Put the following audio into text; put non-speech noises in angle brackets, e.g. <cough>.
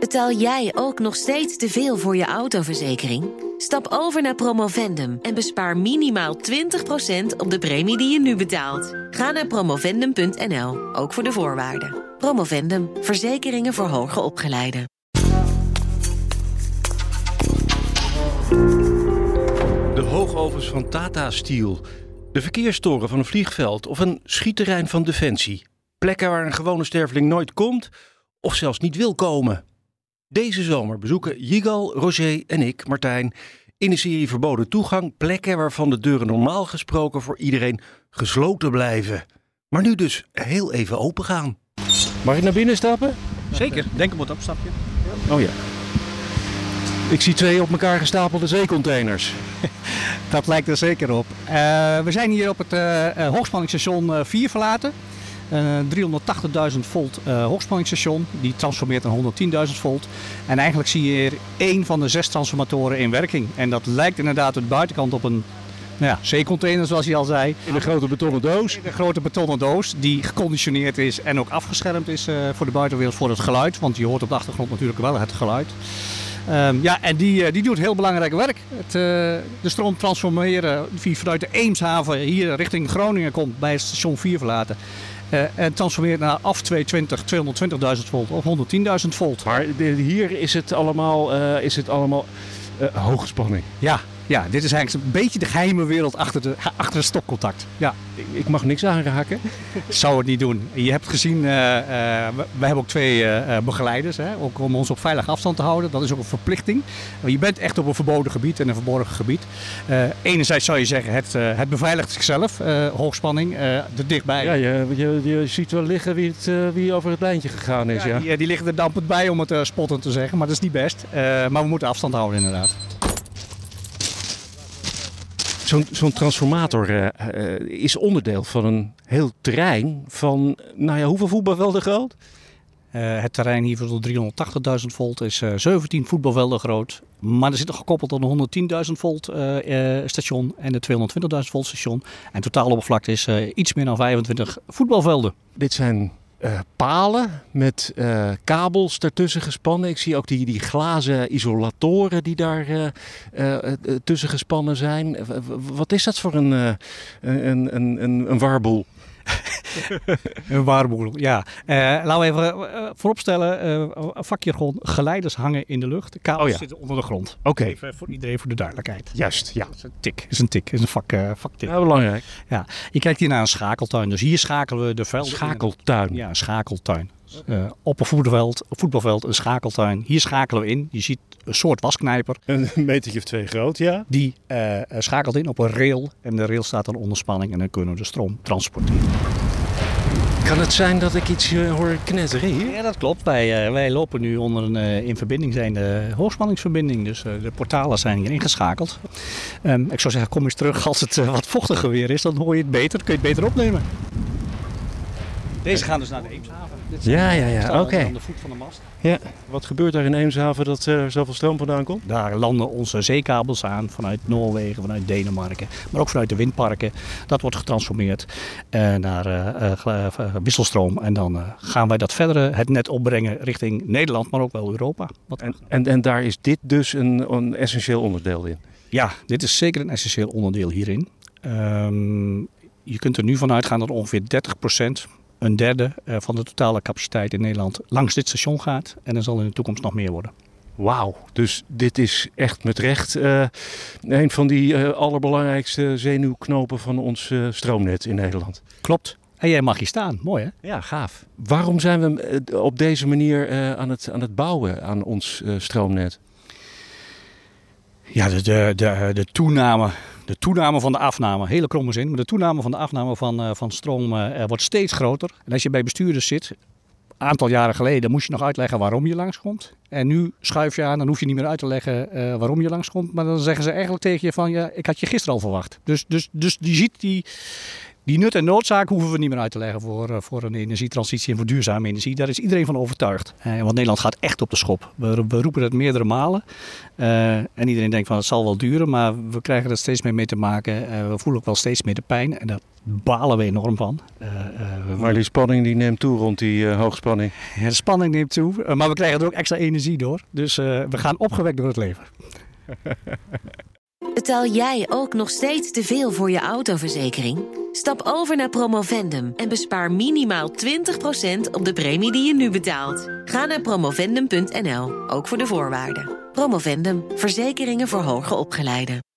Betaal jij ook nog steeds te veel voor je autoverzekering? Stap over naar Promovendum en bespaar minimaal 20% op de premie die je nu betaalt. Ga naar promovendum.nl, ook voor de voorwaarden. Promovendum, verzekeringen voor hoger opgeleiden. De hoogovens van Tata Steel. De verkeerstoren van een vliegveld of een schietterrein van Defensie. Plekken waar een gewone sterveling nooit komt of zelfs niet wil komen. Deze zomer bezoeken Jigal, Roger en ik, Martijn, in de serie Verboden Toegang plekken waarvan de deuren normaal gesproken voor iedereen gesloten blijven. Maar nu dus heel even open gaan. Mag ik naar binnen stappen? Zeker, denk op het opstapje. Oh ja. Ik zie twee op elkaar gestapelde zeecontainers. <laughs> Dat lijkt er zeker op. Uh, we zijn hier op het uh, hoogspanningsstation 4 verlaten. Een 380.000 volt uh, hoogspanningsstation. Die transformeert naar 110.000 volt. En eigenlijk zie je hier één van de zes transformatoren in werking. En dat lijkt inderdaad de buitenkant op een nou ja, zeecontainer zoals je al zei. In een grote betonnen doos. In een grote betonnen doos die geconditioneerd is en ook afgeschermd is uh, voor de buitenwereld voor het geluid. Want je hoort op de achtergrond natuurlijk wel het geluid. Um, ja, en die, uh, die doet heel belangrijk werk. Het, uh, de stroom transformeren die vanuit de Eemshaven hier richting Groningen komt bij het station 4 verlaten. Uh, en transformeert naar af 220, 220.000 volt of 110.000 volt. Maar hier is het allemaal, uh, is het allemaal uh, hoge spanning. Ja, ja, dit is eigenlijk een beetje de geheime wereld achter, de, achter het stopcontact. Ja. Ik mag niks aanraken. <laughs> Zou het niet doen. Je hebt gezien, uh, uh, we, we, hebben ook twee uh, begeleiders, hè, ook om ons op veilige afstand te houden. Dat is ook een verplichting. Je bent echt op een verboden gebied en een verborgen gebied. enerzijds zou je zeggen, het, het beveiligt zichzelf, hoogspanning, er dichtbij. Ja, je, je, je, ziet wel liggen wie, het, wie over het lijntje gegaan is. Ja, ja. Die, die, liggen er dampend bij om het spotten te zeggen, maar dat is niet best. maar we moeten afstand houden inderdaad. Zo'n zo'n transformator uh, uh, is onderdeel van een heel terrein van, nou ja, hoeveel voetbalvelden groot? Uh, het terrein hier van 380.000 volt is 17 voetbalvelden groot. Maar er zit nog gekoppeld aan een 110.000 volt station en de 220.000 volt station. En totaal oppervlakte is iets meer dan 25 voetbalvelden. Dit zijn uh, palen met uh, kabels ertussen gespannen. Ik zie ook die, die glazen isolatoren die daar uh, tussen gespannen zijn. wat is dat voor een, een, een, een warboel? <laughs> een waarboel, ja. Uh, laten we even uh, vooropstellen, uh, vakjargon, geleiders hangen in de lucht. De kabels oh ja. zitten onder de grond. Oké. Okay. Even voor iedereen voor de duidelijkheid. Juist, ja. Dat is een tik, is een tik, is een vak, vaktik. Ja, belangrijk. Ja. Je kijkt hier naar een schakeltuin. Dus hier schakelen we de velden. Schakeltuin? Ja, een schakeltuin. Uh, op een voetbalveld, voetbalveld een schakeltuin. Hier schakelen we in. Je ziet een soort wasknijper. Een metertje of twee groot, ja. Die uh, schakelt in op een rail. En de rail staat dan onder spanning. En dan kunnen we de stroom transporteren. Kan het zijn dat ik iets uh, hoor knetteren hier? Ja, dat klopt. Wij, wij lopen nu onder een in verbinding zijnde hoogspanningsverbinding. Dus de portalen zijn hier ingeschakeld. Um, ik zou zeggen, kom eens terug als het wat vochtiger weer is. Dan hoor je het beter. kun je het beter opnemen. Deze gaan dus naar de Eemshaven. Ja, ja, ja, oké. Okay. Aan de voet van de mast. Ja. Wat gebeurt daar in Eemshaven dat er uh, zoveel stroom vandaan komt? Daar landen onze zeekabels aan vanuit Noorwegen, vanuit Denemarken, maar ook vanuit de windparken. Dat wordt getransformeerd uh, naar uh, wisselstroom en dan gaan wij dat verder het net opbrengen richting Nederland, maar ook wel Europa. Wat en, en, en daar is dit dus een, een essentieel onderdeel in? Ja, dit is zeker een essentieel onderdeel hierin. Um, je kunt er nu vanuit gaan dat ongeveer 30 procent een derde eh, van de totale capaciteit in Nederland langs dit station gaat. En er zal in de toekomst nog meer worden. Wauw, dus dit is echt met recht uh, een van die uh, allerbelangrijkste zenuwknopen van ons uh, stroomnet in Nederland. Klopt. En jij mag hier staan, mooi hè? Ja, gaaf. Waarom zijn we op deze manier aan, het, aan het bouwen aan ons stroomnet? Ja, de, de, de, de toename de toename van de afname, hele kromme zin, maar de toename van de afname van, uh, van stroom uh, wordt steeds groter. En als je bij bestuurders zit, een aantal jaren geleden moest je nog uitleggen waarom je langskomt. En nu schuif je aan, dan hoef je niet meer uit te leggen waarom je langskomt. Maar dan zeggen ze eigenlijk tegen je van, ja, ik had je gisteren al verwacht. Dus, dus, dus je ziet die, die nut en noodzaak hoeven we niet meer uit te leggen voor, voor een energietransitie en voor duurzame energie. Daar is iedereen van overtuigd. want Nederland gaat echt op de schop. We, we roepen het meerdere malen. en iedereen denkt van het zal wel duren, maar we krijgen er steeds meer mee te maken. we voelen ook wel steeds meer de pijn. En daar balen we enorm van. maar die spanning die neemt toe rond die hoogspanning. Ja, de spanning neemt toe, maar we krijgen er ook extra energie door. Dus we gaan opgewekt door het leven. <laughs> Betaal jij ook nog steeds te veel voor je autoverzekering? Stap over naar Promovendum en bespaar minimaal 20% op de premie die je nu betaalt. Ga naar promovendum.nl, ook voor de voorwaarden. Promovendum, verzekeringen voor hoger opgeleiden.